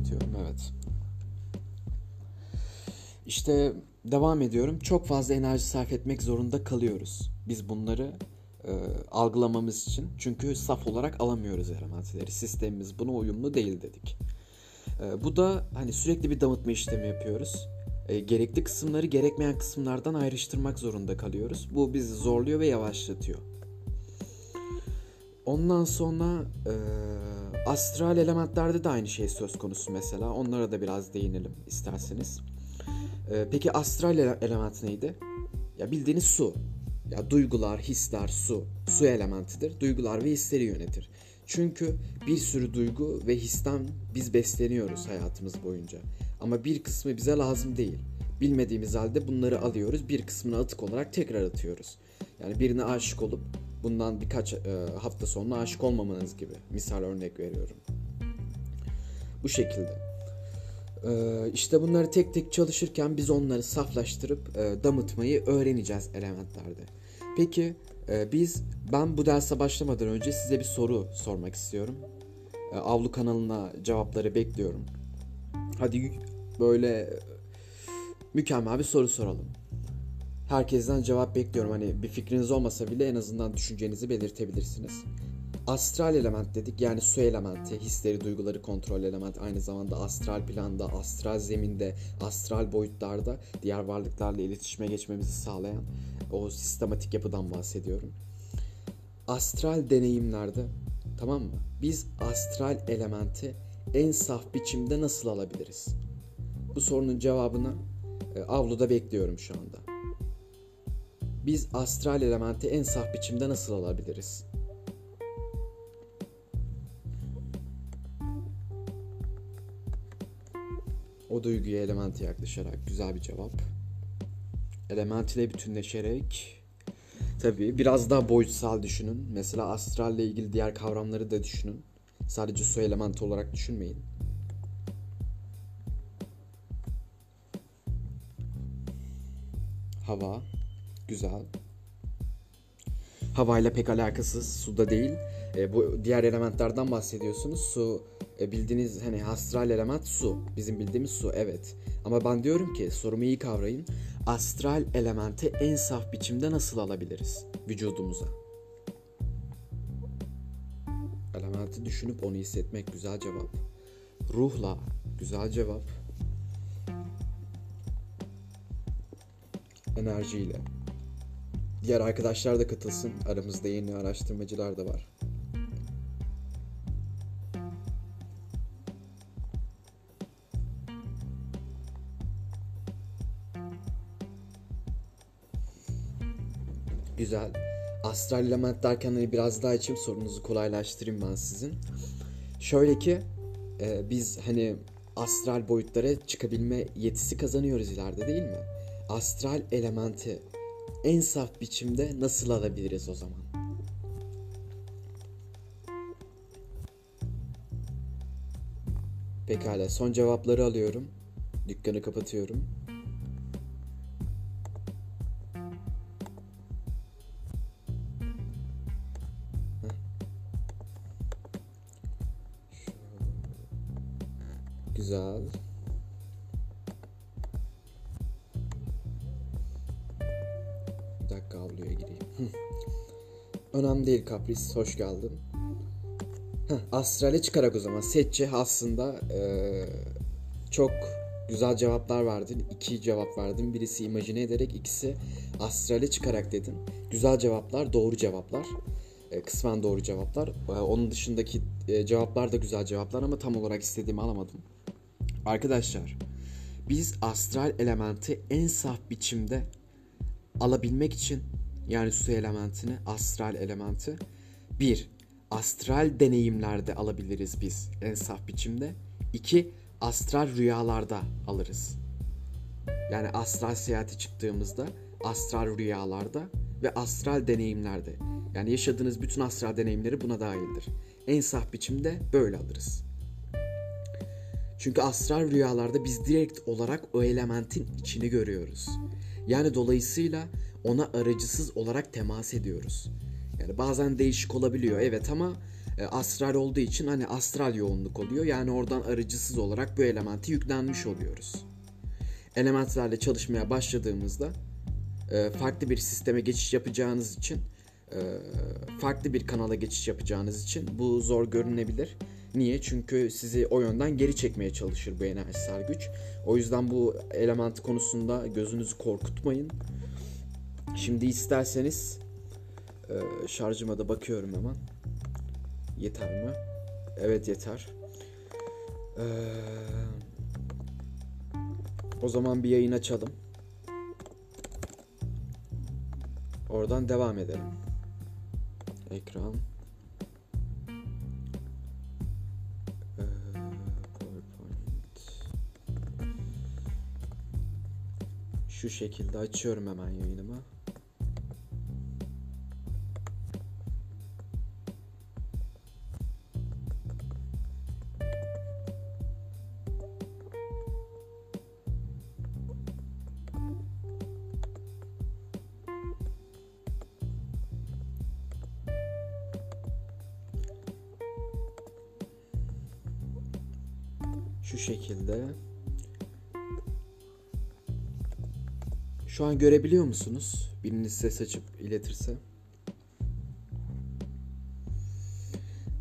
başlatıyorum evet. İşte devam ediyorum. Çok fazla enerji sarf etmek zorunda kalıyoruz. Biz bunları e, algılamamız için. Çünkü saf olarak alamıyoruz elementileri. Sistemimiz buna uyumlu değil dedik. E, bu da hani sürekli bir damıtma işlemi yapıyoruz. E, gerekli kısımları gerekmeyen kısımlardan ayrıştırmak zorunda kalıyoruz. Bu bizi zorluyor ve yavaşlatıyor. Ondan sonra e, astral elementlerde de aynı şey söz konusu mesela. Onlara da biraz değinelim isterseniz. E, peki astral element neydi? Ya bildiğiniz su. Ya duygular, hisler, su. Su elementidir. Duygular ve hisleri yönetir. Çünkü bir sürü duygu ve histen biz besleniyoruz hayatımız boyunca. Ama bir kısmı bize lazım değil. Bilmediğimiz halde bunları alıyoruz. Bir kısmını atık olarak tekrar atıyoruz. Yani birine aşık olup bundan birkaç e, hafta sonra aşık olmamanız gibi. Misal örnek veriyorum. Bu şekilde. E, işte bunları tek tek çalışırken biz onları saflaştırıp e, damıtmayı öğreneceğiz elementlerde. Peki e, biz ben bu derse başlamadan önce size bir soru sormak istiyorum. E, Avlu kanalına cevapları bekliyorum. Hadi böyle mükemmel bir soru soralım. Herkesten cevap bekliyorum. Hani bir fikriniz olmasa bile en azından düşüncenizi belirtebilirsiniz. Astral element dedik yani su elementi, hisleri, duyguları kontrol element aynı zamanda astral planda, astral zeminde, astral boyutlarda diğer varlıklarla iletişime geçmemizi sağlayan o sistematik yapıdan bahsediyorum. Astral deneyimlerde tamam mı? Biz astral elementi en saf biçimde nasıl alabiliriz? Bu sorunun cevabını e, avluda bekliyorum şu anda. Biz astral elementi en saf biçimde nasıl alabiliriz? O duyguya elementi yaklaşarak güzel bir cevap. Element ile bütünleşerek tabii biraz daha boyutsal düşünün. Mesela astral ile ilgili diğer kavramları da düşünün. Sadece su elementi olarak düşünmeyin. Hava. Güzel. Havayla pek alakasız. Suda değil. E, bu diğer elementlerden bahsediyorsunuz. Su e, bildiğiniz hani astral element su. Bizim bildiğimiz su evet. Ama ben diyorum ki sorumu iyi kavrayın. Astral elementi en saf biçimde nasıl alabiliriz vücudumuza? Elementi düşünüp onu hissetmek güzel cevap. Ruhla güzel cevap. Enerjiyle. Diğer arkadaşlar da katılsın. Aramızda yeni araştırmacılar da var. Güzel. Astral element derken hani biraz daha açayım sorunuzu kolaylaştırayım ben sizin. Şöyle ki e, biz hani astral boyutlara çıkabilme yetisi kazanıyoruz ileride değil mi? Astral elementi en saf biçimde nasıl alabiliriz o zaman? Pekala son cevapları alıyorum. Dükkanı kapatıyorum. Kapris. Hoş geldin. Heh, astrale çıkarak o zaman. Setçi aslında ee, çok güzel cevaplar verdin. İki cevap verdin. Birisi imajine ederek, ikisi astrale çıkarak dedin. Güzel cevaplar, doğru cevaplar. E, kısmen doğru cevaplar. E, onun dışındaki e, cevaplar da güzel cevaplar ama tam olarak istediğimi alamadım. Arkadaşlar biz astral elementi en saf biçimde alabilmek için yani su elementini, astral elementi bir astral deneyimlerde alabiliriz biz en saf biçimde. İki astral rüyalarda alırız. Yani astral seyahati çıktığımızda astral rüyalarda ve astral deneyimlerde. Yani yaşadığınız bütün astral deneyimleri buna dahildir. En saf biçimde böyle alırız. Çünkü astral rüyalarda biz direkt olarak o elementin içini görüyoruz. Yani dolayısıyla ona aracısız olarak temas ediyoruz. Yani bazen değişik olabiliyor evet ama e, astral olduğu için hani astral yoğunluk oluyor. Yani oradan arıcısız olarak bu elementi yüklenmiş oluyoruz. Elementlerle çalışmaya başladığımızda e, farklı bir sisteme geçiş yapacağınız için e, farklı bir kanala geçiş yapacağınız için bu zor görünebilir. Niye? Çünkü sizi o yönden geri çekmeye çalışır bu enerjisel güç. O yüzden bu element konusunda gözünüzü korkutmayın. Şimdi isterseniz e, şarjıma da bakıyorum hemen. Yeter mi? Evet yeter. Ee, o zaman bir yayın açalım. Oradan devam edelim. Ekran. Ee. Şu şekilde açıyorum hemen yayınımı. Şu şekilde. Şu an görebiliyor musunuz? Biriniz ses açıp iletirse.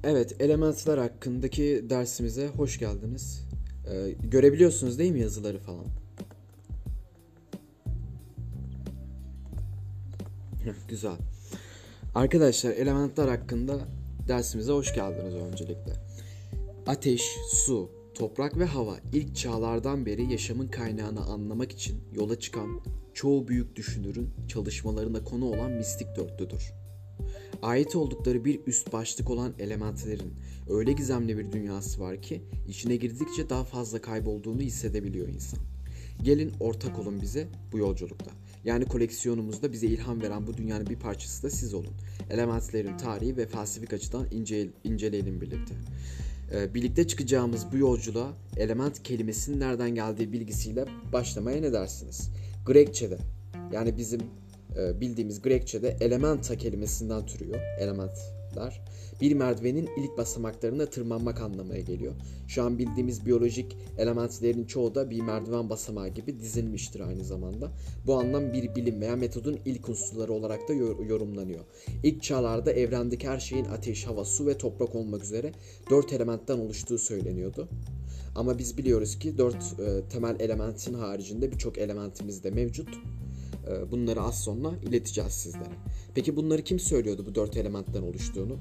Evet, elementler hakkındaki dersimize hoş geldiniz. Ee, görebiliyorsunuz değil mi yazıları falan? Güzel. Arkadaşlar elementler hakkında dersimize hoş geldiniz öncelikle. Ateş, su, toprak ve hava ilk çağlardan beri yaşamın kaynağını anlamak için yola çıkan çoğu büyük düşünürün çalışmalarında konu olan mistik dörtlüdür. Ait oldukları bir üst başlık olan elementlerin öyle gizemli bir dünyası var ki içine girdikçe daha fazla kaybolduğunu hissedebiliyor insan. Gelin ortak olun bize bu yolculukta. Yani koleksiyonumuzda bize ilham veren bu dünyanın bir parçası da siz olun. Elementlerin tarihi ve felsefik açıdan ince, inceleyelim birlikte. Ee, birlikte çıkacağımız bu yolculuğa element kelimesinin nereden geldiği bilgisiyle başlamaya ne dersiniz? Grekçe'de yani bizim e, bildiğimiz Grekçe'de elementa kelimesinden türüyor elementler. Bir merdivenin ilk basamaklarına tırmanmak anlamına geliyor. Şu an bildiğimiz biyolojik elementlerin çoğu da bir merdiven basamağı gibi dizilmiştir aynı zamanda. Bu anlam bir bilim veya metodun ilk unsurları olarak da yor- yorumlanıyor. İlk çağlarda evrendeki her şeyin ateş, hava, su ve toprak olmak üzere dört elementten oluştuğu söyleniyordu. Ama biz biliyoruz ki dört e, temel elementin haricinde birçok elementimiz de mevcut. E, bunları az sonra ileteceğiz sizlere. Peki bunları kim söylüyordu bu dört elementten oluştuğunu?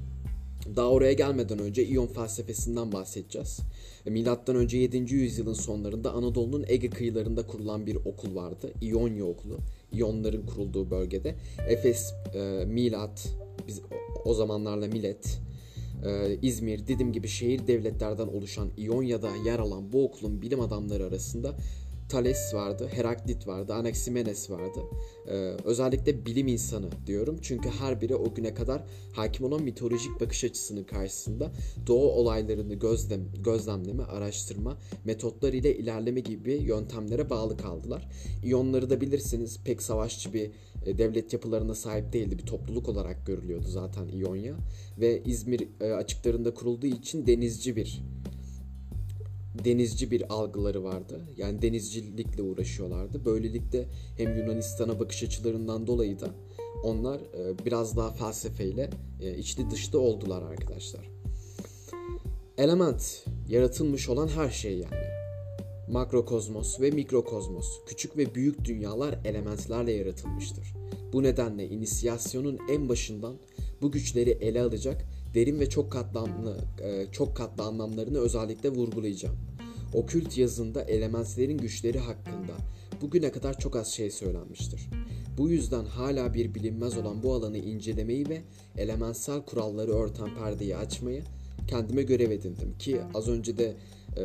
Daha oraya gelmeden önce İyon felsefesinden bahsedeceğiz. E, Milattan önce 7. yüzyılın sonlarında Anadolu'nun Ege kıyılarında kurulan bir okul vardı. İonya okulu. İyonların kurulduğu bölgede. Efes, e, Milat, biz o, zamanlarla Milet, e, İzmir, Didim gibi şehir devletlerden oluşan İonya'da yer alan bu okulun bilim adamları arasında Thales vardı, Heraklit vardı, Anaximenes vardı. Ee, özellikle bilim insanı diyorum çünkü her biri o güne kadar hakim olan mitolojik bakış açısının karşısında doğu olaylarını gözlem, gözlemleme, araştırma, metotlar ile ilerleme gibi yöntemlere bağlı kaldılar. İyonları da bilirsiniz pek savaşçı bir e, devlet yapılarına sahip değildi. Bir topluluk olarak görülüyordu zaten İonya ve İzmir e, açıklarında kurulduğu için denizci bir denizci bir algıları vardı. Yani denizcilikle uğraşıyorlardı. Böylelikle hem Yunanistan'a bakış açılarından dolayı da onlar e, biraz daha felsefeyle e, içli dışlı oldular arkadaşlar. Element, yaratılmış olan her şey yani. Makrokozmos ve mikrokozmos, küçük ve büyük dünyalar elementlerle yaratılmıştır. Bu nedenle inisiyasyonun en başından bu güçleri ele alacak derin ve çok katlamlı e, çok katlı anlamlarını özellikle vurgulayacağım. Okült yazında elementlerin güçleri hakkında bugüne kadar çok az şey söylenmiştir. Bu yüzden hala bir bilinmez olan bu alanı incelemeyi ve elementsel kuralları örten perdeyi açmayı kendime görev edindim ki az önce de e,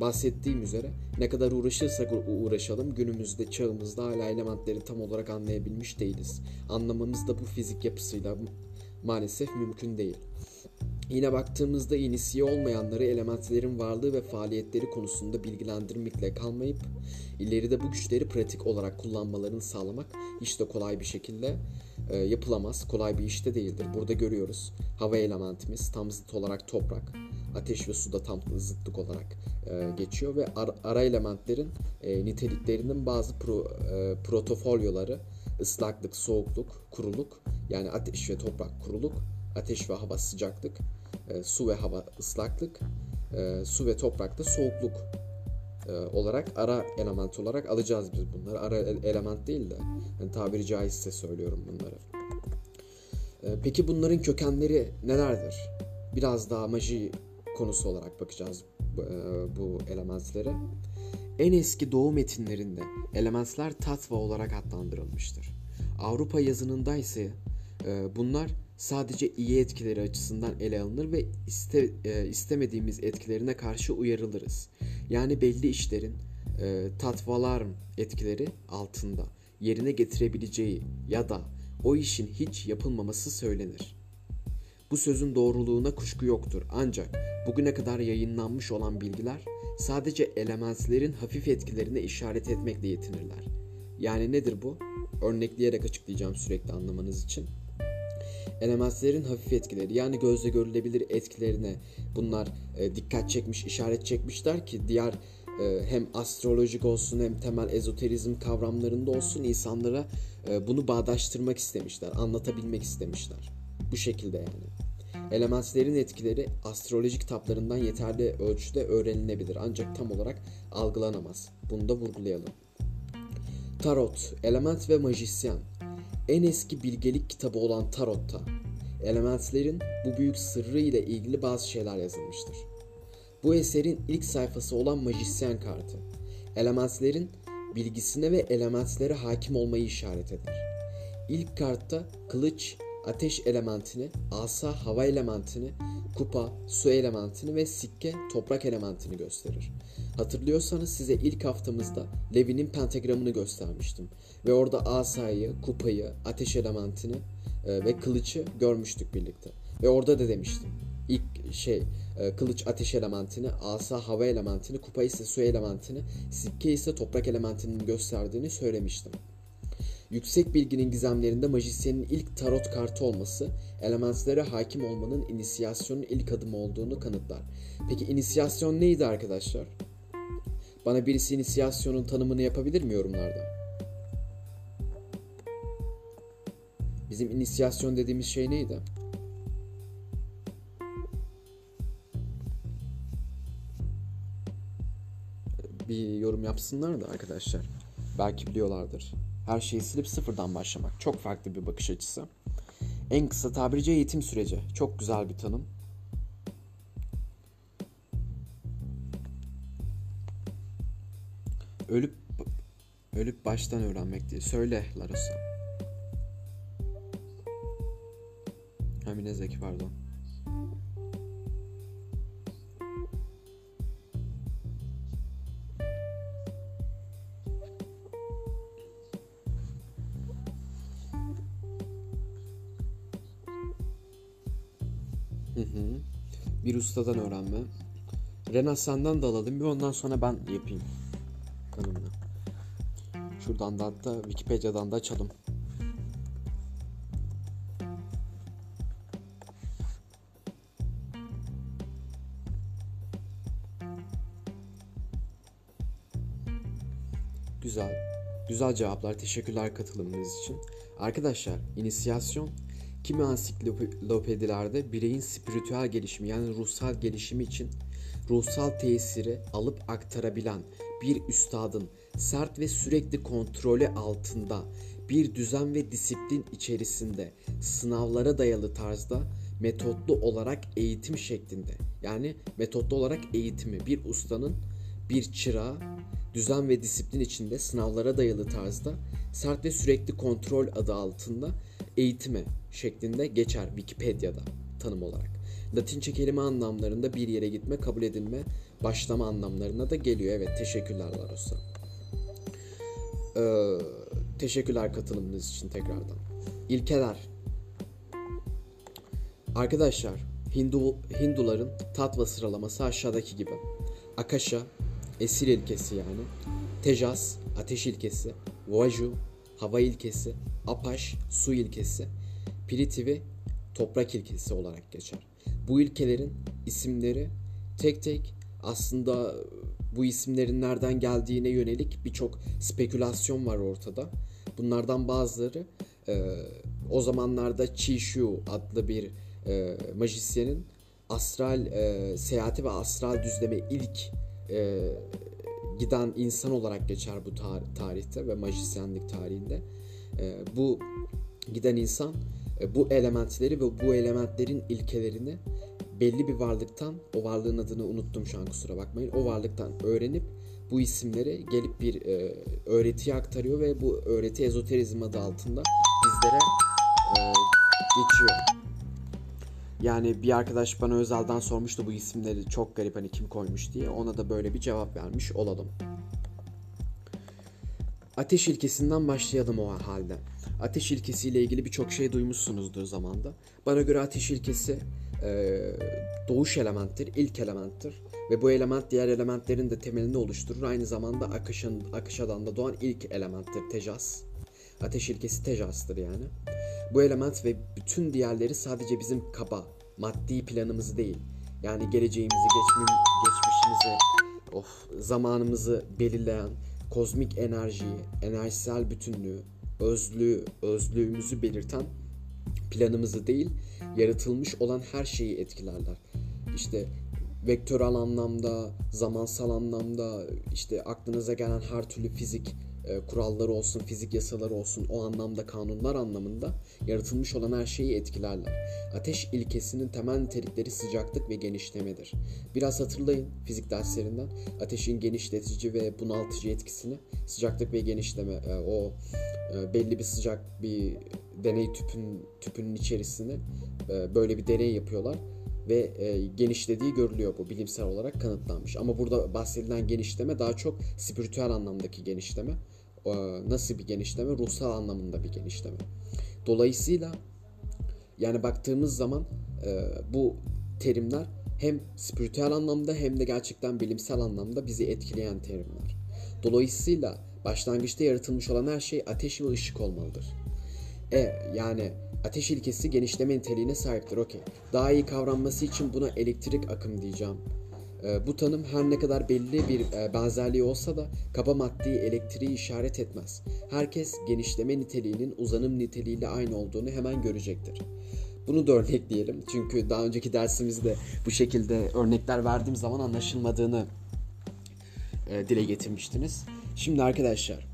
bahsettiğim üzere ne kadar uğraşırsak uğraşalım günümüzde çağımızda hala elementleri tam olarak anlayabilmiş değiliz. Anlamamız da bu fizik yapısıyla maalesef mümkün değil. Yine baktığımızda inisiye olmayanları elementlerin varlığı ve faaliyetleri konusunda bilgilendirmekle kalmayıp ileride bu güçleri pratik olarak kullanmalarını sağlamak hiç de kolay bir şekilde e, yapılamaz. Kolay bir işte değildir. Burada görüyoruz hava elementimiz tam zıt olarak toprak. Ateş ve suda tam zıtlık olarak e, geçiyor ve ara, ara elementlerin e, niteliklerinin bazı pro, e, protofolyoları ıslaklık, soğukluk, kuruluk yani ateş ve toprak kuruluk, ateş ve hava sıcaklık, e, su ve hava ıslaklık, e, su ve toprakta soğukluk e, olarak ara element olarak alacağız biz bunları. Ara element değil de yani tabiri caizse söylüyorum bunları. Peki bunların kökenleri nelerdir? Biraz daha maji konusu olarak bakacağız bu elementlere. En eski doğu metinlerinde elementler tatva olarak adlandırılmıştır. Avrupa yazınında ise e, bunlar sadece iyi etkileri açısından ele alınır ve iste, e, istemediğimiz etkilerine karşı uyarılırız. Yani belli işlerin e, tatvalar etkileri altında yerine getirebileceği ya da o işin hiç yapılmaması söylenir. Bu sözün doğruluğuna kuşku yoktur ancak bugüne kadar yayınlanmış olan bilgiler sadece elementlerin hafif etkilerine işaret etmekle yetinirler. Yani nedir bu? Örnekleyerek açıklayacağım sürekli anlamanız için. Elementlerin hafif etkileri yani gözle görülebilir etkilerine bunlar e, dikkat çekmiş, işaret çekmişler ki diğer e, hem astrolojik olsun hem temel ezoterizm kavramlarında olsun insanlara e, bunu bağdaştırmak istemişler, anlatabilmek istemişler. Bu şekilde yani. Elementlerin etkileri astroloji kitaplarından yeterli ölçüde öğrenilebilir ancak tam olarak algılanamaz. Bunu da vurgulayalım. Tarot, element ve majisyen. En eski bilgelik kitabı olan Tarot'ta elementlerin bu büyük sırrı ile ilgili bazı şeyler yazılmıştır. Bu eserin ilk sayfası olan majisyen kartı. Elementlerin bilgisine ve elementlere hakim olmayı işaret eder. İlk kartta kılıç, ateş elementini, asa hava elementini, kupa su elementini ve sikke toprak elementini gösterir. Hatırlıyorsanız size ilk haftamızda Levi'nin pentagramını göstermiştim. Ve orada asayı, kupayı, ateş elementini e, ve kılıcı görmüştük birlikte. Ve orada da demiştim. İlk şey e, kılıç ateş elementini, asa hava elementini, kupa ise su elementini, sikke ise toprak elementinin gösterdiğini söylemiştim. Yüksek bilginin gizemlerinde majisyenin ilk tarot kartı olması, elementlere hakim olmanın inisiyasyonun ilk adımı olduğunu kanıtlar. Peki inisiyasyon neydi arkadaşlar? Bana birisi inisiyasyonun tanımını yapabilir mi yorumlarda? Bizim inisiyasyon dediğimiz şey neydi? Bir yorum yapsınlar da arkadaşlar. Belki biliyorlardır. Her şeyi silip sıfırdan başlamak. Çok farklı bir bakış açısı. En kısa tabirci eğitim süreci. Çok güzel bir tanım. Ölüp ölüp baştan öğrenmek diye. Söyle Larosa. Hamine Zeki pardon. Hı hı. Bir ustadan öğrenme. Rena senden de alalım bir ondan sonra ben yapayım. Kanımla. Şuradan da hatta Wikipedia'dan da açalım. Güzel. Güzel cevaplar. Teşekkürler katılımınız için. Arkadaşlar, inisiyasyon kimi ansiklopedilerde bireyin spiritüel gelişimi yani ruhsal gelişimi için ruhsal tesiri alıp aktarabilen bir üstadın sert ve sürekli kontrolü altında bir düzen ve disiplin içerisinde sınavlara dayalı tarzda metotlu olarak eğitim şeklinde yani metotlu olarak eğitimi bir ustanın bir çırağı düzen ve disiplin içinde sınavlara dayalı tarzda sert ve sürekli kontrol adı altında eğitime şeklinde geçer Wikipedia'da tanım olarak. Latince kelime anlamlarında bir yere gitme, kabul edilme, başlama anlamlarına da geliyor. Evet teşekkürler Larosa. Ee, teşekkürler katılımınız için tekrardan. İlkeler. Arkadaşlar Hindu, Hinduların tatva sıralaması aşağıdaki gibi. Akasha, esir ilkesi yani. Tejas, ateş ilkesi. Vaju, hava ilkesi. Apaş su ilkesi, Pritivi toprak ilkesi olarak geçer. Bu ilkelerin isimleri tek tek aslında bu isimlerin nereden geldiğine yönelik birçok spekülasyon var ortada. Bunlardan bazıları e, o zamanlarda Chi Shu adlı bir e, majisyenin astral e, seyahati ve astral düzleme ilk e, giden insan olarak geçer bu tar- tarihte ve majisyenlik tarihinde. E, bu giden insan e, bu elementleri ve bu elementlerin ilkelerini belli bir varlıktan, o varlığın adını unuttum şu an kusura bakmayın, o varlıktan öğrenip bu isimleri gelip bir e, öğretiye aktarıyor ve bu öğreti ezoterizm adı altında bizlere e, geçiyor. Yani bir arkadaş bana özelden sormuştu bu isimleri çok garip hani kim koymuş diye. Ona da böyle bir cevap vermiş olalım. Ateş ilkesinden başlayalım o halde. Ateş ilkesiyle ilgili birçok şey duymuşsunuzdur zamanda. Bana göre ateş ilkesi e, doğuş elementtir, ilk elementtir. Ve bu element diğer elementlerin de temelini oluşturur. Aynı zamanda akışın, akışadan da doğan ilk elementtir tejas. Ateş ilkesi tejastır yani. Bu element ve bütün diğerleri sadece bizim kaba, maddi planımızı değil. Yani geleceğimizi, geçmim, geçmişimizi, of, zamanımızı belirleyen kozmik enerjiyi, enerjisel bütünlüğü, özlüğü, özlüğümüzü belirten planımızı değil, yaratılmış olan her şeyi etkilerler. İşte vektörel anlamda, zamansal anlamda, işte aklınıza gelen her türlü fizik kuralları olsun, fizik yasaları olsun, o anlamda kanunlar anlamında yaratılmış olan her şeyi etkilerler. Ateş ilkesinin temel nitelikleri sıcaklık ve genişlemedir. Biraz hatırlayın fizik derslerinden ateşin genişletici ve bunaltıcı etkisini sıcaklık ve genişleme e, o e, belli bir sıcak bir deney tüpün tüpünün içerisine e, böyle bir deney yapıyorlar ve e, genişlediği görülüyor bu bilimsel olarak kanıtlanmış. Ama burada bahsedilen genişleme daha çok spiritüel anlamdaki genişleme. E, nasıl bir genişleme? Ruhsal anlamında bir genişleme. Dolayısıyla yani baktığımız zaman e, bu terimler hem spiritüel anlamda hem de gerçekten bilimsel anlamda bizi etkileyen terimler. Dolayısıyla başlangıçta yaratılmış olan her şey ateş ve ışık olmalıdır. E yani ateş ilkesi genişleme niteliğine sahiptir. Okey. Daha iyi kavranması için buna elektrik akım diyeceğim. E, bu tanım her ne kadar belli bir e, benzerliği olsa da kaba maddeyi elektriği işaret etmez. Herkes genişleme niteliğinin uzanım niteliğiyle aynı olduğunu hemen görecektir. Bunu da örnekleyelim. Çünkü daha önceki dersimizde bu şekilde örnekler verdiğim zaman anlaşılmadığını e, dile getirmiştiniz. Şimdi arkadaşlar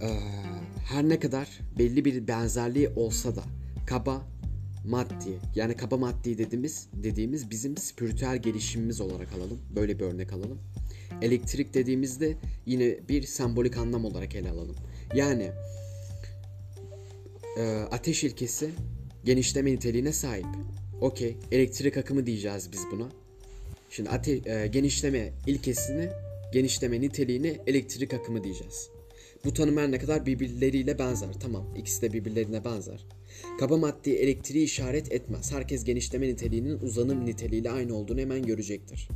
e, her ne kadar belli bir benzerliği olsa da kaba maddi yani kaba maddi dediğimiz dediğimiz bizim spiritüel gelişimimiz olarak alalım. Böyle bir örnek alalım. Elektrik dediğimizde yine bir sembolik anlam olarak ele alalım. Yani e, ateş ilkesi genişleme niteliğine sahip. Okey, elektrik akımı diyeceğiz biz buna. Şimdi ate e, genişleme ilkesini, genişleme niteliğine elektrik akımı diyeceğiz. Bu tanım her ne kadar birbirleriyle benzer. Tamam, ikisi de birbirlerine benzer. Kaba maddi elektriği işaret etmez. Herkes genişleme niteliğinin uzanım niteliğiyle aynı olduğunu hemen görecektir.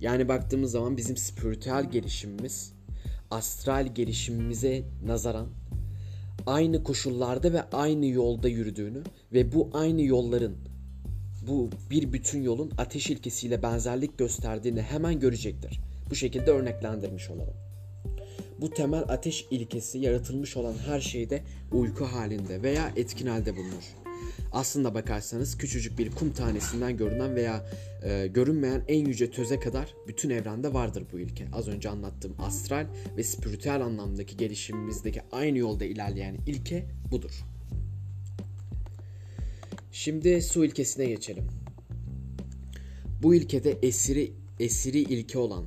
Yani baktığımız zaman bizim spiritüel gelişimimiz, astral gelişimimize nazaran aynı koşullarda ve aynı yolda yürüdüğünü ve bu aynı yolların bu bir bütün yolun ateş ilkesiyle benzerlik gösterdiğini hemen görecektir. Bu şekilde örneklendirmiş olalım. Bu temel ateş ilkesi yaratılmış olan her şeyde uyku halinde veya etkin halde bulunur. Aslında bakarsanız küçücük bir kum tanesinden görünen veya e, görünmeyen en yüce töze kadar bütün evrende vardır bu ilke. Az önce anlattığım astral ve spiritüel anlamdaki gelişimimizdeki aynı yolda ilerleyen ilke budur. Şimdi su ilkesine geçelim. Bu ilkede esiri esiri ilke olan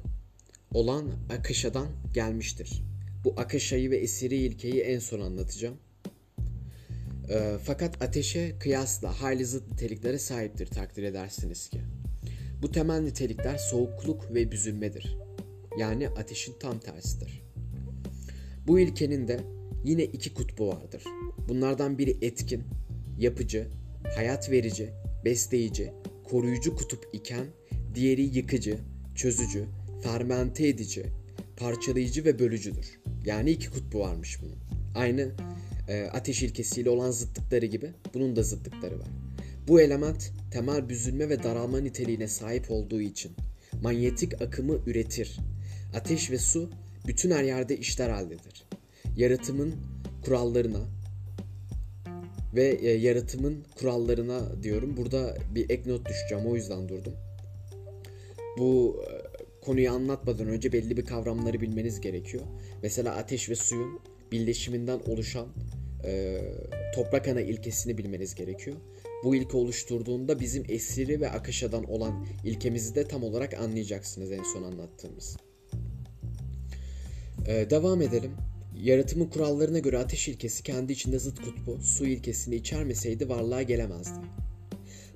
olan Akışa'dan gelmiştir. Bu Akışa'yı ve esiri ilkeyi en son anlatacağım. E, fakat ateşe kıyasla hayli zıt niteliklere sahiptir takdir edersiniz ki. Bu temel nitelikler soğukluk ve büzülmedir. Yani ateşin tam tersidir. Bu ilkenin de yine iki kutbu vardır. Bunlardan biri etkin, yapıcı, hayat verici, besleyici, koruyucu kutup iken diğeri yıkıcı, çözücü, fermente edici, parçalayıcı ve bölücüdür. Yani iki kutbu varmış bunun. Aynı e, ateş ilkesiyle olan zıtlıkları gibi bunun da zıtlıkları var. Bu element temel büzülme ve daralma niteliğine sahip olduğu için manyetik akımı üretir. Ateş ve su bütün her yerde işler haldedir. Yaratımın kurallarına ve e, yaratımın kurallarına diyorum. Burada bir ek not düşeceğim o yüzden durdum. Bu e, konuyu anlatmadan önce belli bir kavramları bilmeniz gerekiyor. Mesela ateş ve suyun birleşiminden oluşan e, toprak ana ilkesini bilmeniz gerekiyor. Bu ilke oluşturduğunda bizim esiri ve akışadan olan ilkemizi de tam olarak anlayacaksınız en son anlattığımız. E, devam edelim. Yaratımın kurallarına göre ateş ilkesi kendi içinde zıt kutbu, su ilkesini içermeseydi varlığa gelemezdi.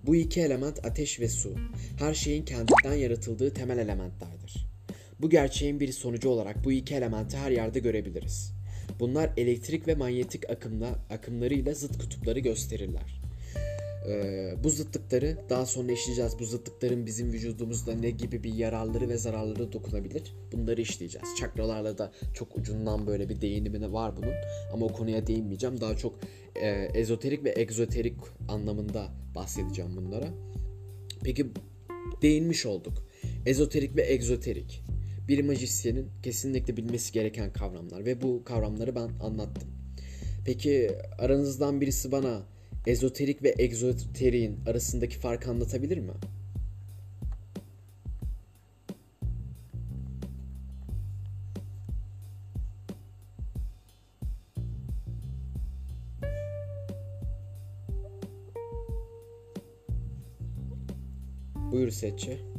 Bu iki element ateş ve su, her şeyin kendinden yaratıldığı temel elementlerdir. Bu gerçeğin bir sonucu olarak bu iki elementi her yerde görebiliriz. Bunlar elektrik ve manyetik akımla, akımlarıyla zıt kutupları gösterirler. Ee, bu zıtlıkları daha sonra işleyeceğiz. Bu zıtlıkların bizim vücudumuzda ne gibi bir yararları ve zararları dokunabilir? Bunları işleyeceğiz. Çakralarla da çok ucundan böyle bir değinimi var bunun. Ama o konuya değinmeyeceğim. Daha çok e, ezoterik ve egzoterik anlamında bahsedeceğim bunlara. Peki değinmiş olduk. Ezoterik ve egzoterik. Bir majisyenin kesinlikle bilmesi gereken kavramlar ve bu kavramları ben anlattım. Peki aranızdan birisi bana ezoterik ve egzoteriğin arasındaki farkı anlatabilir mi? Buyur Setçi.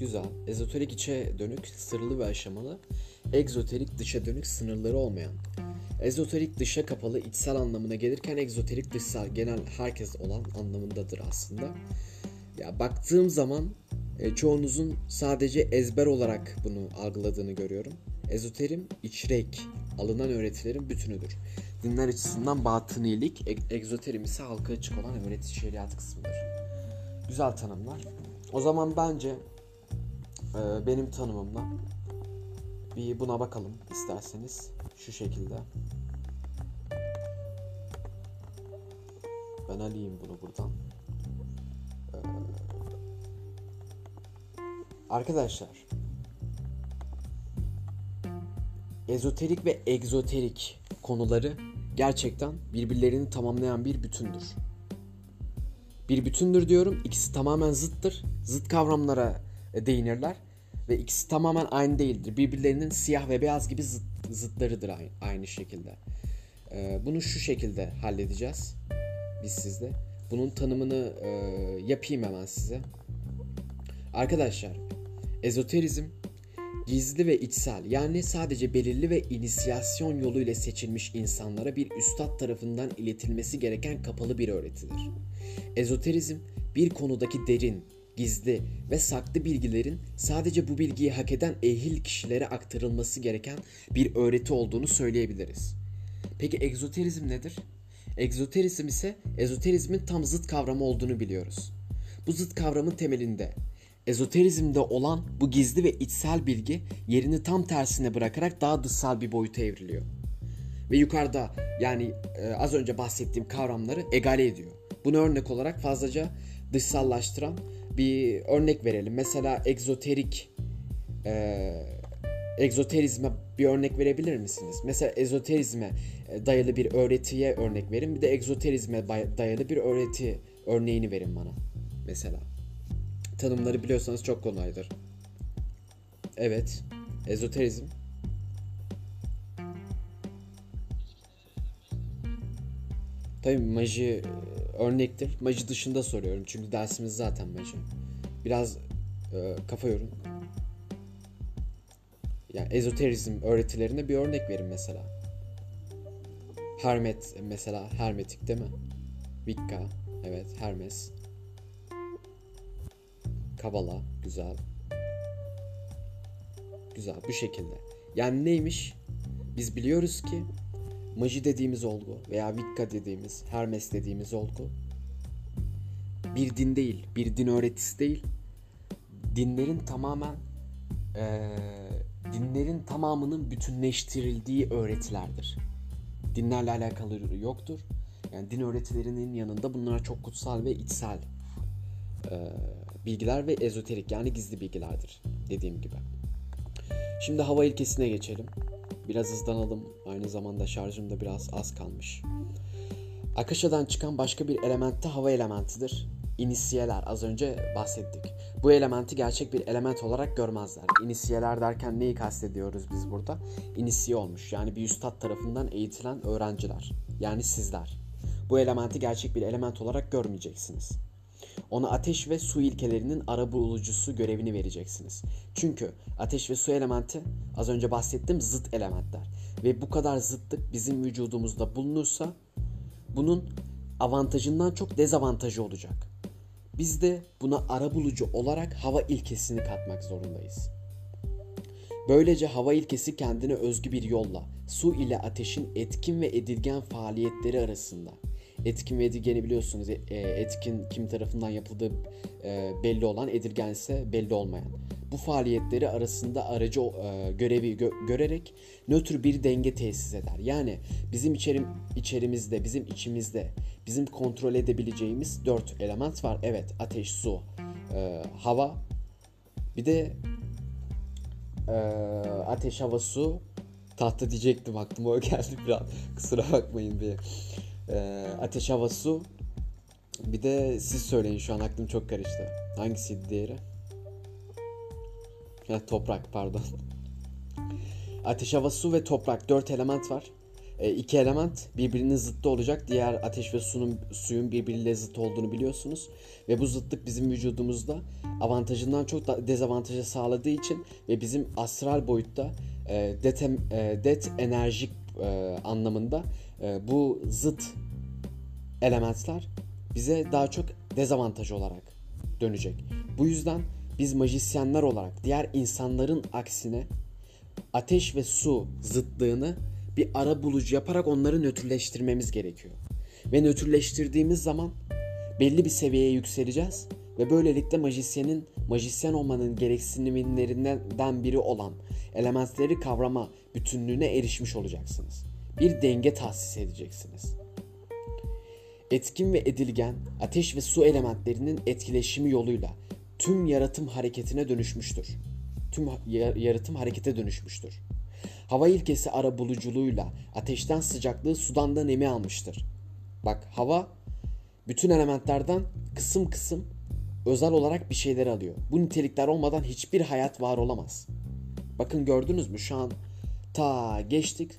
Güzel. Ezoterik içe dönük, sırlı ve aşamalı. Egzoterik dışa dönük, sınırları olmayan. Ezoterik dışa kapalı, içsel anlamına gelirken egzoterik dışsal, genel herkes olan anlamındadır aslında. Ya baktığım zaman e, çoğunuzun sadece ezber olarak bunu algıladığını görüyorum. Ezoterim içrek, alınan öğretilerin bütünüdür. Dinler açısından batınilik, e- egzoterim ise halka açık olan öğreti şeriat kısmıdır. Güzel tanımlar. O zaman bence e, benim tanımımla bir buna bakalım isterseniz. Şu şekilde. Ben alayım bunu buradan. Ee, arkadaşlar. Ezoterik ve egzoterik konuları gerçekten birbirlerini tamamlayan bir bütündür. Bir bütündür diyorum. İkisi tamamen zıttır. Zıt kavramlara değinirler ve ikisi tamamen aynı değildir. Birbirlerinin siyah ve beyaz gibi zıt, zıtlarıdır aynı, aynı şekilde. Ee, bunu şu şekilde halledeceğiz biz sizle. Bunun tanımını e, yapayım hemen size. Arkadaşlar, ezoterizm gizli ve içsel yani sadece belirli ve inisiyasyon yoluyla seçilmiş insanlara bir üstad tarafından iletilmesi gereken kapalı bir öğretidir. Ezoterizm bir konudaki derin, gizli ve saklı bilgilerin sadece bu bilgiyi hak eden ehil kişilere aktarılması gereken bir öğreti olduğunu söyleyebiliriz. Peki egzoterizm nedir? Egzoterizm ise ezoterizmin tam zıt kavramı olduğunu biliyoruz. Bu zıt kavramın temelinde ezoterizmde olan bu gizli ve içsel bilgi yerini tam tersine bırakarak daha dışsal bir boyuta evriliyor. Ve yukarıda yani e, az önce bahsettiğim kavramları egale ediyor. Bunu örnek olarak fazlaca dışsallaştıran bir örnek verelim. Mesela egzoterik e, egzoterizme bir örnek verebilir misiniz? Mesela ezoterizme e, dayalı bir öğretiye örnek verin. Bir de egzoterizme dayalı bir öğreti örneğini verin bana. Mesela. Tanımları biliyorsanız çok kolaydır. Evet. Ezoterizm. Tabii maji e, örnektir. Maji dışında soruyorum çünkü dersimiz zaten maji. Biraz e, kafa yorun. Yani ezoterizm öğretilerine bir örnek verin mesela. Hermet mesela hermetik değil mi? Wicca evet Hermes. Kabala güzel. Güzel bu şekilde. Yani neymiş? Biz biliyoruz ki maji dediğimiz olgu veya Wicca dediğimiz, Hermes dediğimiz olgu bir din değil, bir din öğretisi değil. Dinlerin tamamen e, dinlerin tamamının bütünleştirildiği öğretilerdir. Dinlerle alakalı yoktur. Yani din öğretilerinin yanında bunlar çok kutsal ve içsel e, bilgiler ve ezoterik yani gizli bilgilerdir dediğim gibi. Şimdi hava ilkesine geçelim. Biraz hızlanalım. Aynı zamanda şarjım da biraz az kalmış. Akasha'dan çıkan başka bir element de hava elementidir. İnisiyeler az önce bahsettik. Bu elementi gerçek bir element olarak görmezler. İnisiyeler derken neyi kastediyoruz biz burada? İnisiye olmuş yani bir üstad tarafından eğitilen öğrenciler. Yani sizler. Bu elementi gerçek bir element olarak görmeyeceksiniz. Ona ateş ve su ilkelerinin arabulucusu görevini vereceksiniz. Çünkü ateş ve su elementi az önce bahsettiğim zıt elementler. Ve bu kadar zıtlık bizim vücudumuzda bulunursa bunun avantajından çok dezavantajı olacak. Biz de buna arabulucu olarak hava ilkesini katmak zorundayız. Böylece hava ilkesi kendine özgü bir yolla su ile ateşin etkin ve edilgen faaliyetleri arasında etkin ve edilgeni biliyorsunuz. E, etkin kim tarafından yapıldığı e, belli olan, edilgen ise belli olmayan. Bu faaliyetleri arasında aracı e, görevi gö- görerek nötr bir denge tesis eder. Yani bizim içerim içerimizde, bizim içimizde, bizim kontrol edebileceğimiz dört element var. Evet, ateş, su, hava, bir de ateş, hava, su, tahta diyecektim aklıma o geldi biraz. Kusura bakmayın bir ee, ateş hava su. Bir de siz söyleyin şu an aklım çok karıştı. Hangisiydi diğeri? Ya toprak pardon. Ateş, hava, su ve toprak dört element var. E, iki element birbirinin zıttı olacak. Diğer ateş ve sunun, suyun birbiriyle zıt olduğunu biliyorsunuz. Ve bu zıtlık bizim vücudumuzda avantajından çok da dezavantajı sağladığı için ve bizim astral boyutta e, det, e, det enerjik e, anlamında bu zıt elementler bize daha çok dezavantaj olarak dönecek. Bu yüzden biz majisyenler olarak diğer insanların aksine ateş ve su zıtlığını bir ara bulucu yaparak onları nötrleştirmemiz gerekiyor. Ve nötrleştirdiğimiz zaman belli bir seviyeye yükseleceğiz ve böylelikle majisyenin majisyen olmanın gereksinimlerinden biri olan elementleri kavrama bütünlüğüne erişmiş olacaksınız bir denge tahsis edeceksiniz. Etkin ve edilgen ateş ve su elementlerinin etkileşimi yoluyla tüm yaratım hareketine dönüşmüştür. Tüm yaratım harekete dönüşmüştür. Hava ilkesi ara buluculuğuyla ateşten sıcaklığı sudan da nemi almıştır. Bak hava bütün elementlerden kısım kısım özel olarak bir şeyler alıyor. Bu nitelikler olmadan hiçbir hayat var olamaz. Bakın gördünüz mü şu an ta geçtik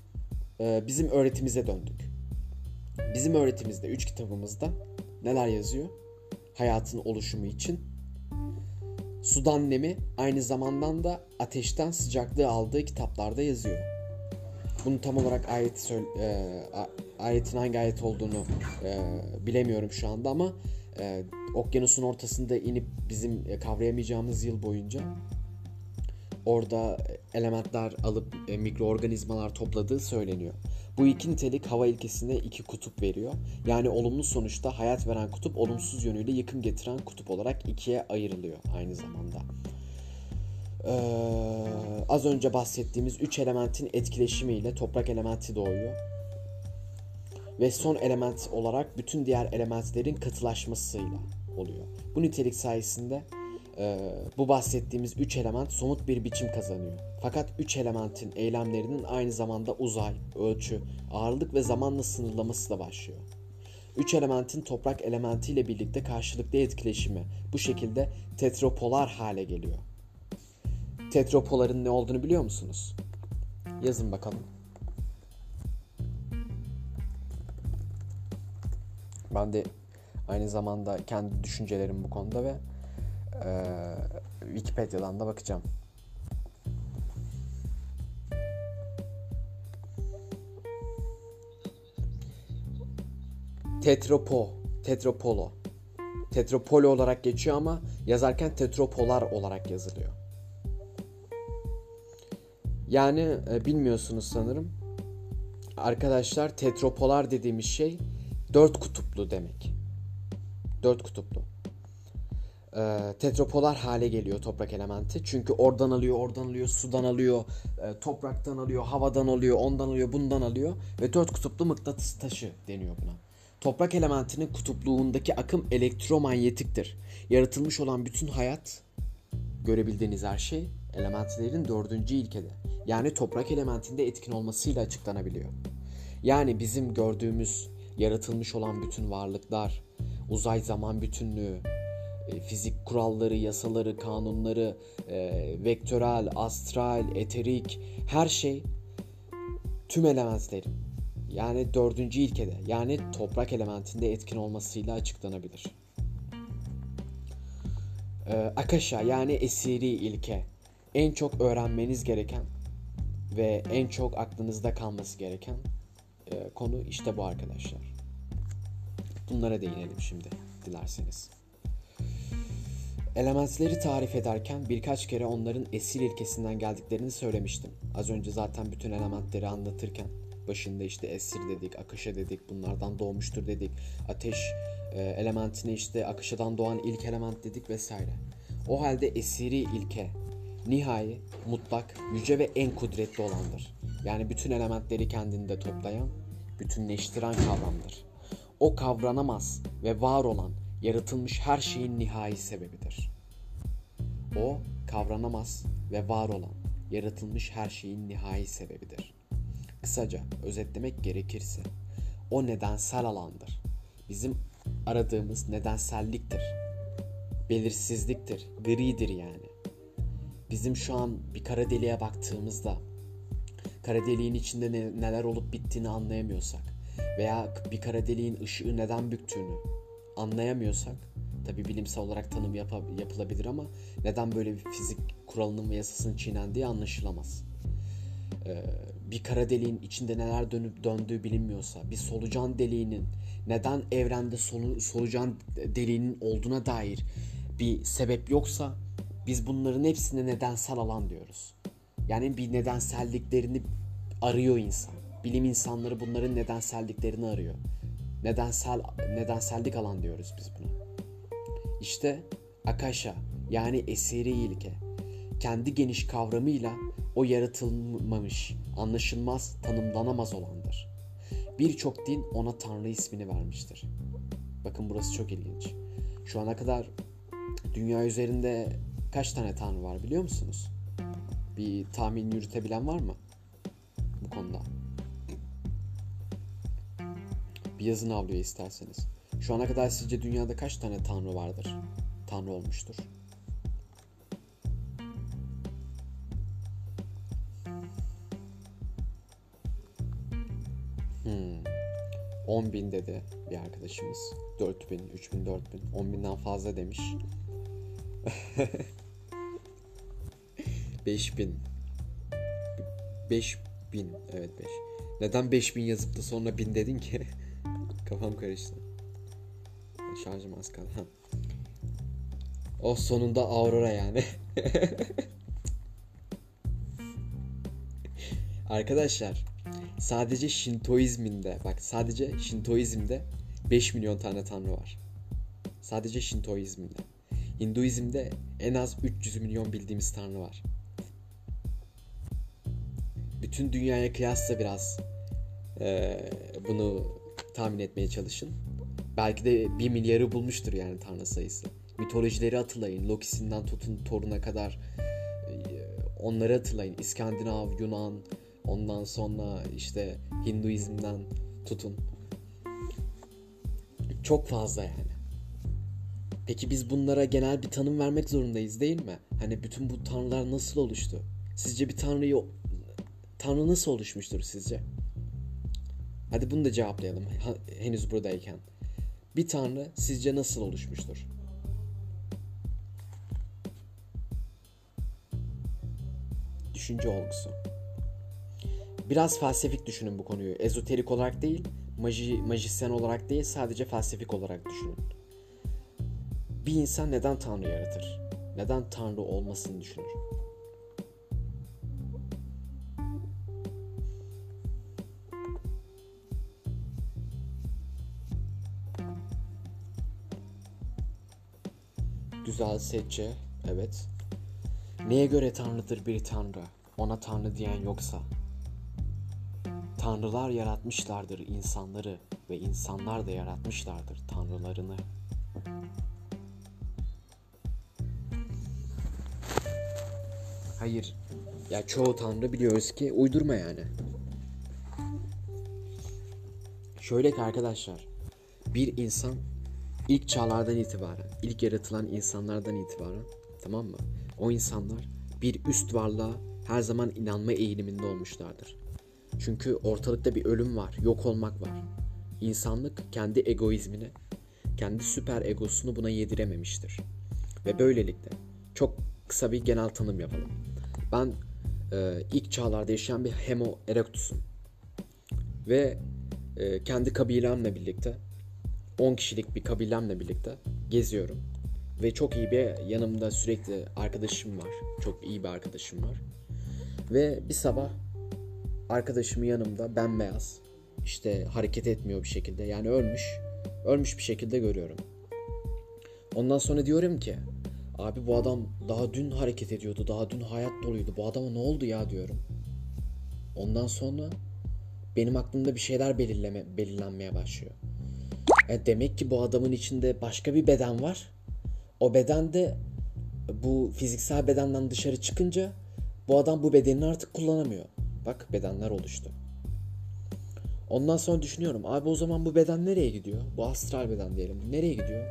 bizim öğretimize döndük. Bizim öğretimizde, üç kitabımızda neler yazıyor? Hayatın oluşumu için. Sudan nemi aynı zamandan da ateşten sıcaklığı aldığı kitaplarda yazıyor. Bunu tam olarak ayet e, ayetin hangi ayet olduğunu e, bilemiyorum şu anda ama e, okyanusun ortasında inip bizim kavrayamayacağımız yıl boyunca orada elementler alıp e, mikroorganizmalar topladığı söyleniyor. Bu iki nitelik hava ilkesine iki kutup veriyor. Yani olumlu sonuçta hayat veren kutup olumsuz yönüyle yıkım getiren kutup olarak ikiye ayrılıyor aynı zamanda. Ee, az önce bahsettiğimiz üç elementin etkileşimiyle toprak elementi doğuyor. Ve son element olarak bütün diğer elementlerin katılaşmasıyla oluyor. Bu nitelik sayesinde e, bu bahsettiğimiz üç element somut bir biçim kazanıyor. Fakat üç elementin eylemlerinin aynı zamanda uzay, ölçü, ağırlık ve zamanla sınırlaması da başlıyor. Üç elementin toprak elementiyle birlikte karşılıklı etkileşimi bu şekilde tetropolar hale geliyor. Tetropoların ne olduğunu biliyor musunuz? Yazın bakalım. Ben de aynı zamanda kendi düşüncelerim bu konuda ve ee, Wikipedia'dan da bakacağım. Tetropo, Tetropolo. Tetropolo olarak geçiyor ama yazarken tetropolar olarak yazılıyor. Yani e, bilmiyorsunuz sanırım. Arkadaşlar tetropolar dediğimiz şey dört kutuplu demek. Dört kutuplu. E, tetrapolar hale geliyor toprak elementi. Çünkü oradan alıyor, oradan alıyor, sudan alıyor, e, topraktan alıyor, havadan alıyor, ondan alıyor, bundan alıyor ve dört kutuplu mıknatıs taşı deniyor buna. Toprak elementinin kutupluğundaki akım elektromanyetiktir. Yaratılmış olan bütün hayat, görebildiğiniz her şey elementlerin dördüncü ilkede. Yani toprak elementinde etkin olmasıyla açıklanabiliyor. Yani bizim gördüğümüz yaratılmış olan bütün varlıklar, uzay zaman bütünlüğü, fizik kuralları, yasaları, kanunları, e, vektörel, astral, eterik her şey tüm elementlerin yani dördüncü ilkede yani toprak elementinde etkin olmasıyla açıklanabilir. E, Akasha yani esiri ilke en çok öğrenmeniz gereken ve en çok aklınızda kalması gereken e, konu işte bu arkadaşlar. Bunlara değinelim şimdi dilerseniz. Elementleri tarif ederken birkaç kere onların esil ilkesinden geldiklerini söylemiştim. Az önce zaten bütün elementleri anlatırken başında işte esir dedik, akışa dedik, bunlardan doğmuştur dedik. Ateş e, elementini işte akışadan doğan ilk element dedik vesaire. O halde esiri ilke nihai, mutlak, yüce ve en kudretli olandır. Yani bütün elementleri kendinde toplayan, bütünleştiren kavramdır. O kavranamaz ve var olan, yaratılmış her şeyin nihai sebebidir. O kavranamaz ve var olan, yaratılmış her şeyin nihai sebebidir. Kısaca özetlemek gerekirse o nedensel alandır. Bizim aradığımız nedenselliktir. Belirsizliktir, gridir yani. Bizim şu an bir kara deliğe baktığımızda kara deliğin içinde ne, neler olup bittiğini anlayamıyorsak veya bir kara deliğin ışığı neden büktüğünü anlayamıyorsak tabi bilimsel olarak tanım yap yapılabilir ama neden böyle bir fizik kuralının ve yasasının çiğnendiği anlaşılamaz. Ee, bir kara deliğin içinde neler dönüp döndüğü bilinmiyorsa, bir solucan deliğinin neden evrende solu, solucan deliğinin olduğuna dair bir sebep yoksa biz bunların hepsine nedensel alan diyoruz. Yani bir nedenselliklerini arıyor insan. Bilim insanları bunların nedenselliklerini arıyor. Nedensel nedensellik alan diyoruz biz buna. İşte akasha yani esiri ilke kendi geniş kavramıyla o yaratılmamış, anlaşılmaz, tanımlanamaz olandır. Birçok din ona Tanrı ismini vermiştir. Bakın burası çok ilginç. Şu ana kadar dünya üzerinde kaç tane tanrı var biliyor musunuz? Bir tahmin yürütebilen var mı bu konuda? Bir yazın avlıyor isterseniz. Şu ana kadar sizce dünyada kaç tane tanrı vardır? Tanrı olmuştur. Hmm. 10 bin dedi bir arkadaşımız. 4 bin, 3 bin, 4 bin. 10 binden fazla demiş. 5000 5000 evet 5. Neden 5000 yazıp da sonra 1000 dedin ki? Kafam karıştı. Şarjım az kaldı. O sonunda Aurora yani. Arkadaşlar sadece Şintoizminde bak sadece Şintoizmde 5 milyon tane tanrı var. Sadece Şintoizminde. Hinduizm'de en az 300 milyon bildiğimiz tanrı var. Bütün dünyaya kıyasla biraz e, bunu tahmin etmeye çalışın. Belki de 1 milyarı bulmuştur yani tanrı sayısı. Mitolojileri hatırlayın. Loki'sinden tutun Thor'una kadar e, onları hatırlayın. İskandinav, Yunan, ondan sonra işte Hinduizm'den tutun. Çok fazla yani. Peki biz bunlara genel bir tanım vermek zorundayız değil mi? Hani bütün bu tanrılar nasıl oluştu? Sizce bir tanrıyı tanrı nasıl oluşmuştur sizce? Hadi bunu da cevaplayalım henüz buradayken. Bir tanrı sizce nasıl oluşmuştur? Düşünce olgusu. Biraz felsefik düşünün bu konuyu. Ezoterik olarak değil, maji, majisyen olarak değil, sadece felsefik olarak düşünün. Bir insan neden Tanrı yaratır? Neden Tanrı olmasını düşünür? Güzel seçe. Evet. Neye göre tanrıdır bir tanrı? Ona tanrı diyen yoksa. Tanrılar yaratmışlardır insanları ve insanlar da yaratmışlardır tanrılarını. Hayır. Ya çoğu tanrı biliyoruz ki uydurma yani. Şöyle ki arkadaşlar. Bir insan ilk çağlardan itibaren, ilk yaratılan insanlardan itibaren tamam mı? O insanlar bir üst varlığa her zaman inanma eğiliminde olmuşlardır. Çünkü ortalıkta bir ölüm var, yok olmak var. İnsanlık kendi egoizmini, kendi süper egosunu buna yedirememiştir. Ve böylelikle çok kısa bir genel tanım yapalım. Ben e, ilk çağlarda yaşayan bir Homo erectus'um. Ve e, kendi kabilemle birlikte 10 kişilik bir kabilemle birlikte geziyorum. Ve çok iyi bir yanımda sürekli arkadaşım var. Çok iyi bir arkadaşım var. Ve bir sabah arkadaşımın yanımda bembeyaz işte hareket etmiyor bir şekilde yani ölmüş ölmüş bir şekilde görüyorum. Ondan sonra diyorum ki abi bu adam daha dün hareket ediyordu daha dün hayat doluydu bu adama ne oldu ya diyorum. Ondan sonra benim aklımda bir şeyler belirleme, belirlenmeye başlıyor. E demek ki bu adamın içinde başka bir beden var. O beden de bu fiziksel bedenden dışarı çıkınca bu adam bu bedenini artık kullanamıyor. Bak bedenler oluştu. Ondan sonra düşünüyorum abi o zaman bu beden nereye gidiyor? Bu astral beden diyelim. Nereye gidiyor?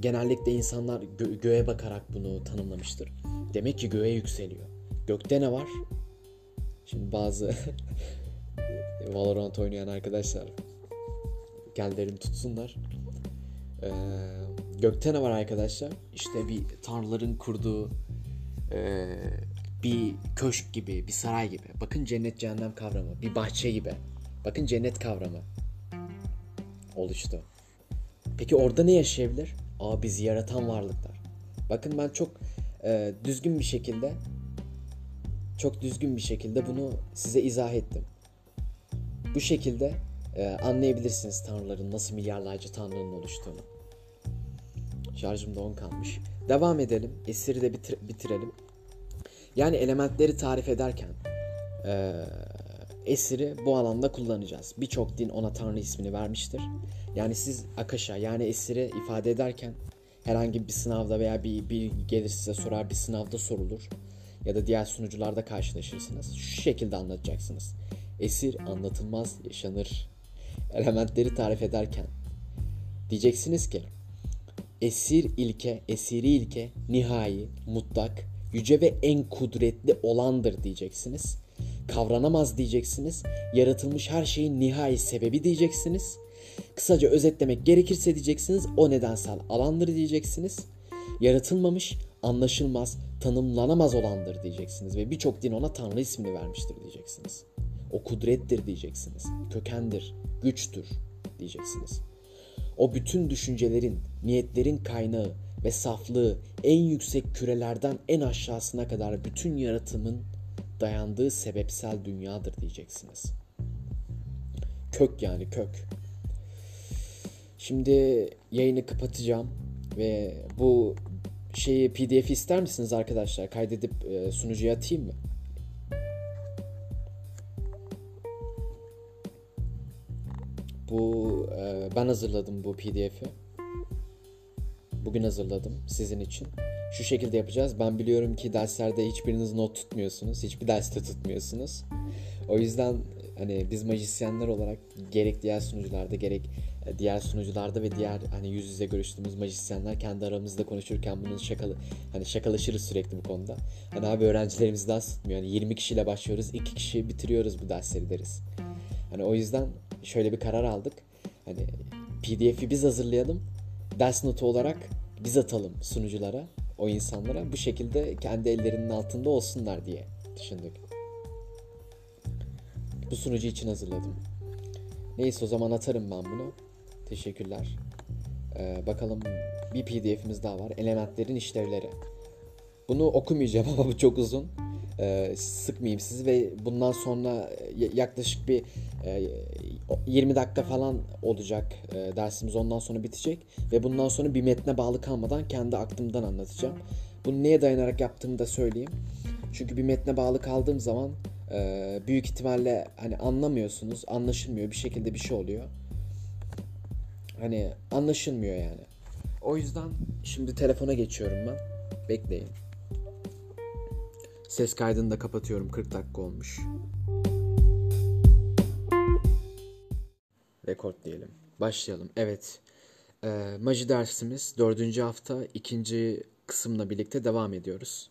Genellikle insanlar gö- göğe bakarak bunu tanımlamıştır. Demek ki göğe yükseliyor. Gökte ne var? Şimdi bazı Valorant oynayan arkadaşlar gellerini tutsunlar. Ee, gökte ne var arkadaşlar? İşte bir tanrıların kurduğu e, bir köşk gibi, bir saray gibi. Bakın cennet cehennem kavramı, bir bahçe gibi. Bakın cennet kavramı oluştu. Peki orada ne yaşayabilir? Aa bizi yaratan varlıklar. Bakın ben çok e, düzgün bir şekilde çok düzgün bir şekilde bunu size izah ettim. Bu şekilde e, anlayabilirsiniz tanrıların nasıl milyarlarca tanrının oluştuğunu. Şarjım da 10 kalmış. Devam edelim. Esiri de bitir- bitirelim. Yani elementleri tarif ederken e, esiri bu alanda kullanacağız. Birçok din ona tanrı ismini vermiştir. Yani siz akasha yani esiri ifade ederken herhangi bir sınavda veya bir, bir gelir size sorar bir sınavda sorulur ya da diğer sunucularda karşılaşırsınız. Şu şekilde anlatacaksınız. Esir anlatılmaz yaşanır. Elementleri tarif ederken diyeceksiniz ki esir ilke, esiri ilke, nihai, mutlak, yüce ve en kudretli olandır diyeceksiniz. Kavranamaz diyeceksiniz. Yaratılmış her şeyin nihai sebebi diyeceksiniz. Kısaca özetlemek gerekirse diyeceksiniz o nedensel alandır diyeceksiniz. Yaratılmamış, anlaşılmaz, tanımlanamaz olandır diyeceksiniz ve birçok din ona Tanrı ismini vermiştir diyeceksiniz. O kudrettir diyeceksiniz. Kökendir, güçtür diyeceksiniz. O bütün düşüncelerin, niyetlerin kaynağı ve saflığı en yüksek kürelerden en aşağısına kadar bütün yaratımın dayandığı sebepsel dünyadır diyeceksiniz. Kök yani kök. Şimdi yayını kapatacağım ve bu şeyi pdf ister misiniz arkadaşlar? Kaydedip e, sunucuya atayım mı? Bu e, ben hazırladım bu pdf'i. Bugün hazırladım sizin için. Şu şekilde yapacağız. Ben biliyorum ki derslerde hiçbiriniz not tutmuyorsunuz. Hiçbir derste tutmuyorsunuz. O yüzden hani biz majisyenler olarak gerek diğer sunucularda gerek e, diğer sunucularda ve diğer hani yüz yüze görüştüğümüz majisyenler kendi aramızda konuşurken bunun şakalı hani şakalaşırız sürekli bu konuda. Hani abi öğrencilerimiz ders tutmuyor. Hani 20 kişiyle başlıyoruz. 2 kişi bitiriyoruz bu dersleri deriz. Hani o yüzden şöyle bir karar aldık. Hani PDF'i biz hazırlayalım. Ders notu olarak biz atalım sunuculara, o insanlara. Bu şekilde kendi ellerinin altında olsunlar diye düşündük. Bu sunucu için hazırladım. Neyse o zaman atarım ben bunu. Teşekkürler. Ee, bakalım bir pdf'imiz daha var. Elementlerin işlevleri. Bunu okumayacağım ama bu çok uzun. e, sıkmayayım sizi ve bundan sonra yaklaşık bir 20 dakika falan olacak dersimiz ondan sonra bitecek ve bundan sonra bir metne bağlı kalmadan kendi aklımdan anlatacağım. Bunu neye dayanarak yaptığımı da söyleyeyim. Çünkü bir metne bağlı kaldığım zaman büyük ihtimalle hani anlamıyorsunuz, anlaşılmıyor bir şekilde bir şey oluyor. Hani anlaşılmıyor yani. O yüzden şimdi telefona geçiyorum ben. Bekleyin. Ses kaydını da kapatıyorum. 40 dakika olmuş. Rekord diyelim. Başlayalım. Evet. Ee, Maji dersimiz dördüncü hafta ikinci kısımla birlikte devam ediyoruz.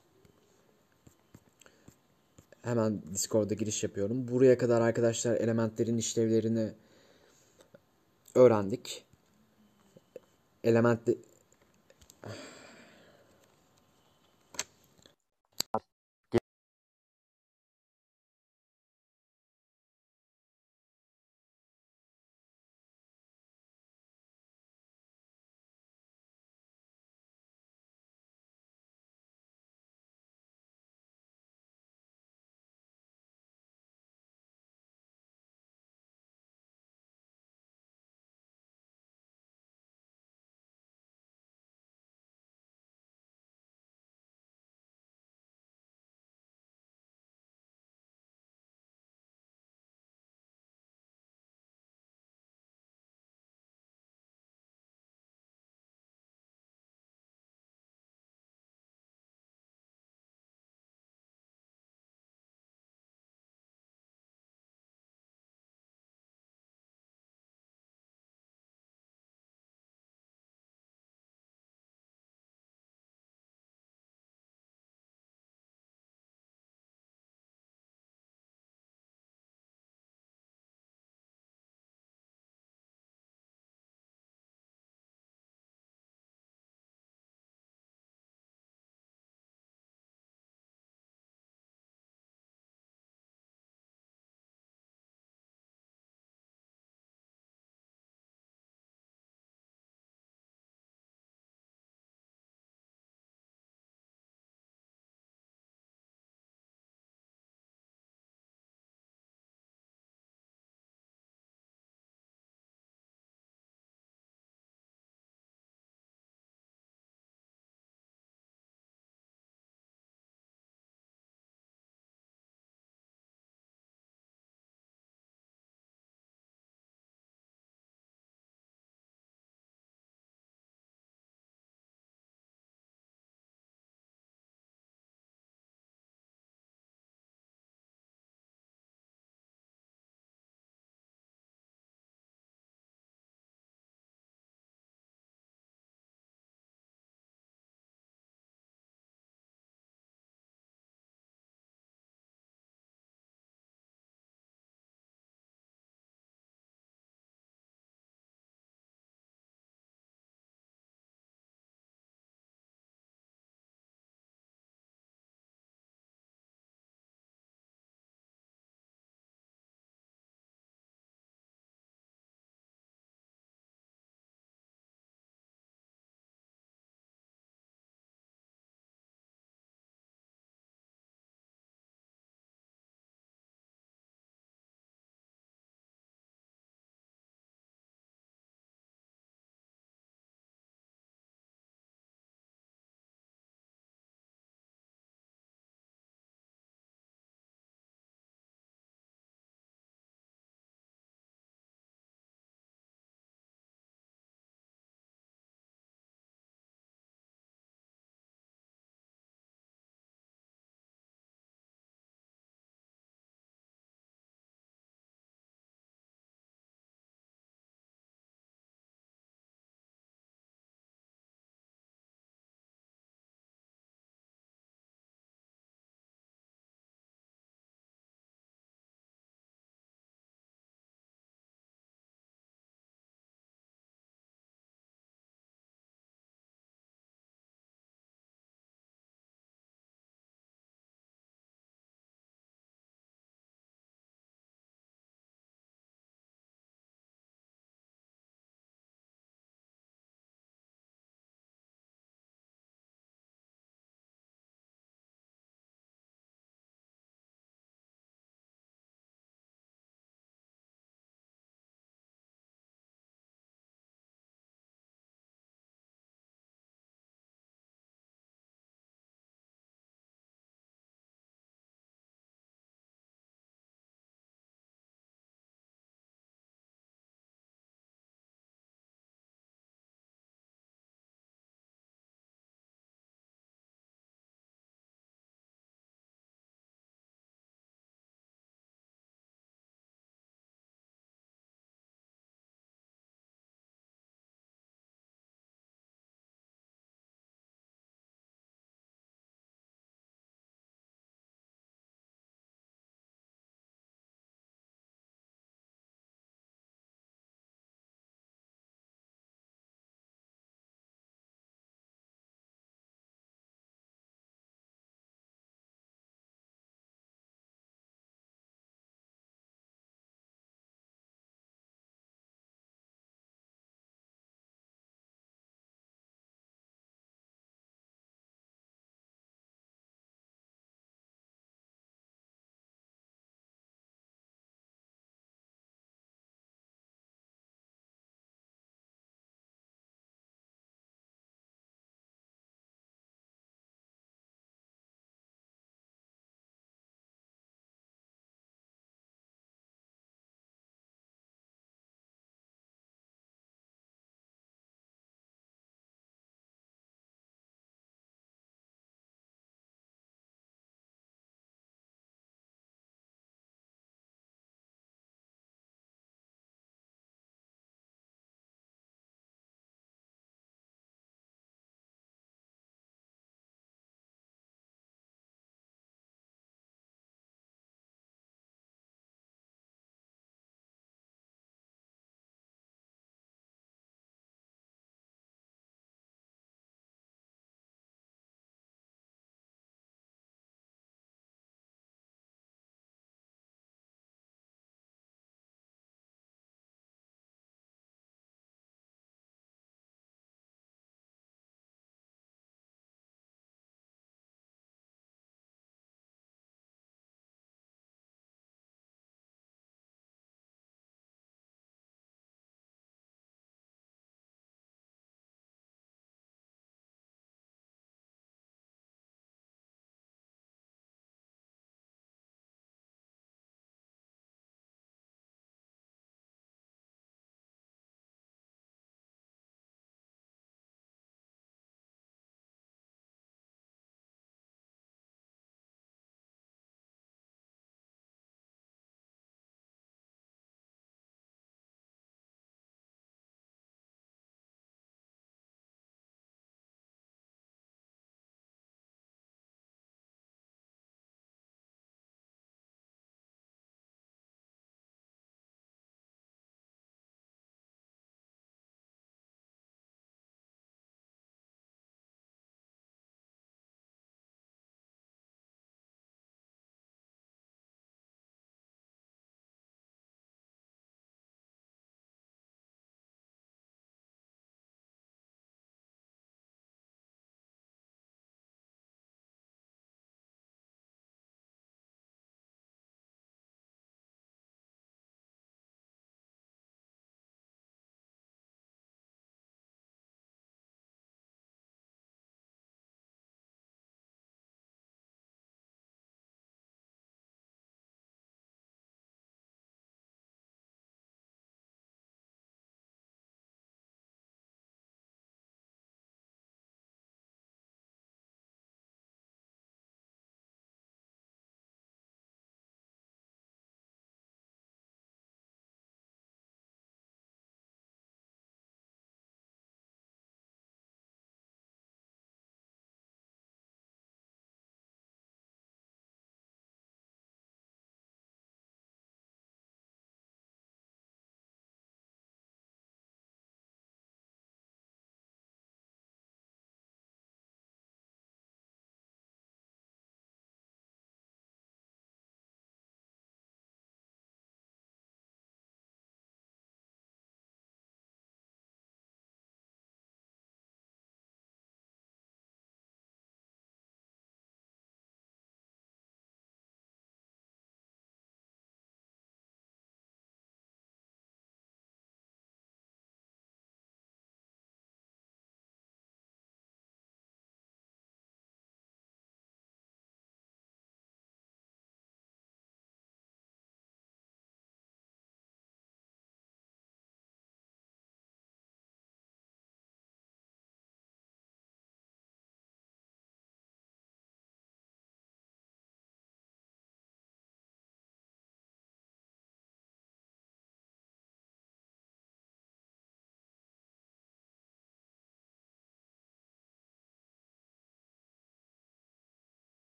Hemen Discord'a giriş yapıyorum. Buraya kadar arkadaşlar elementlerin işlevlerini öğrendik. Element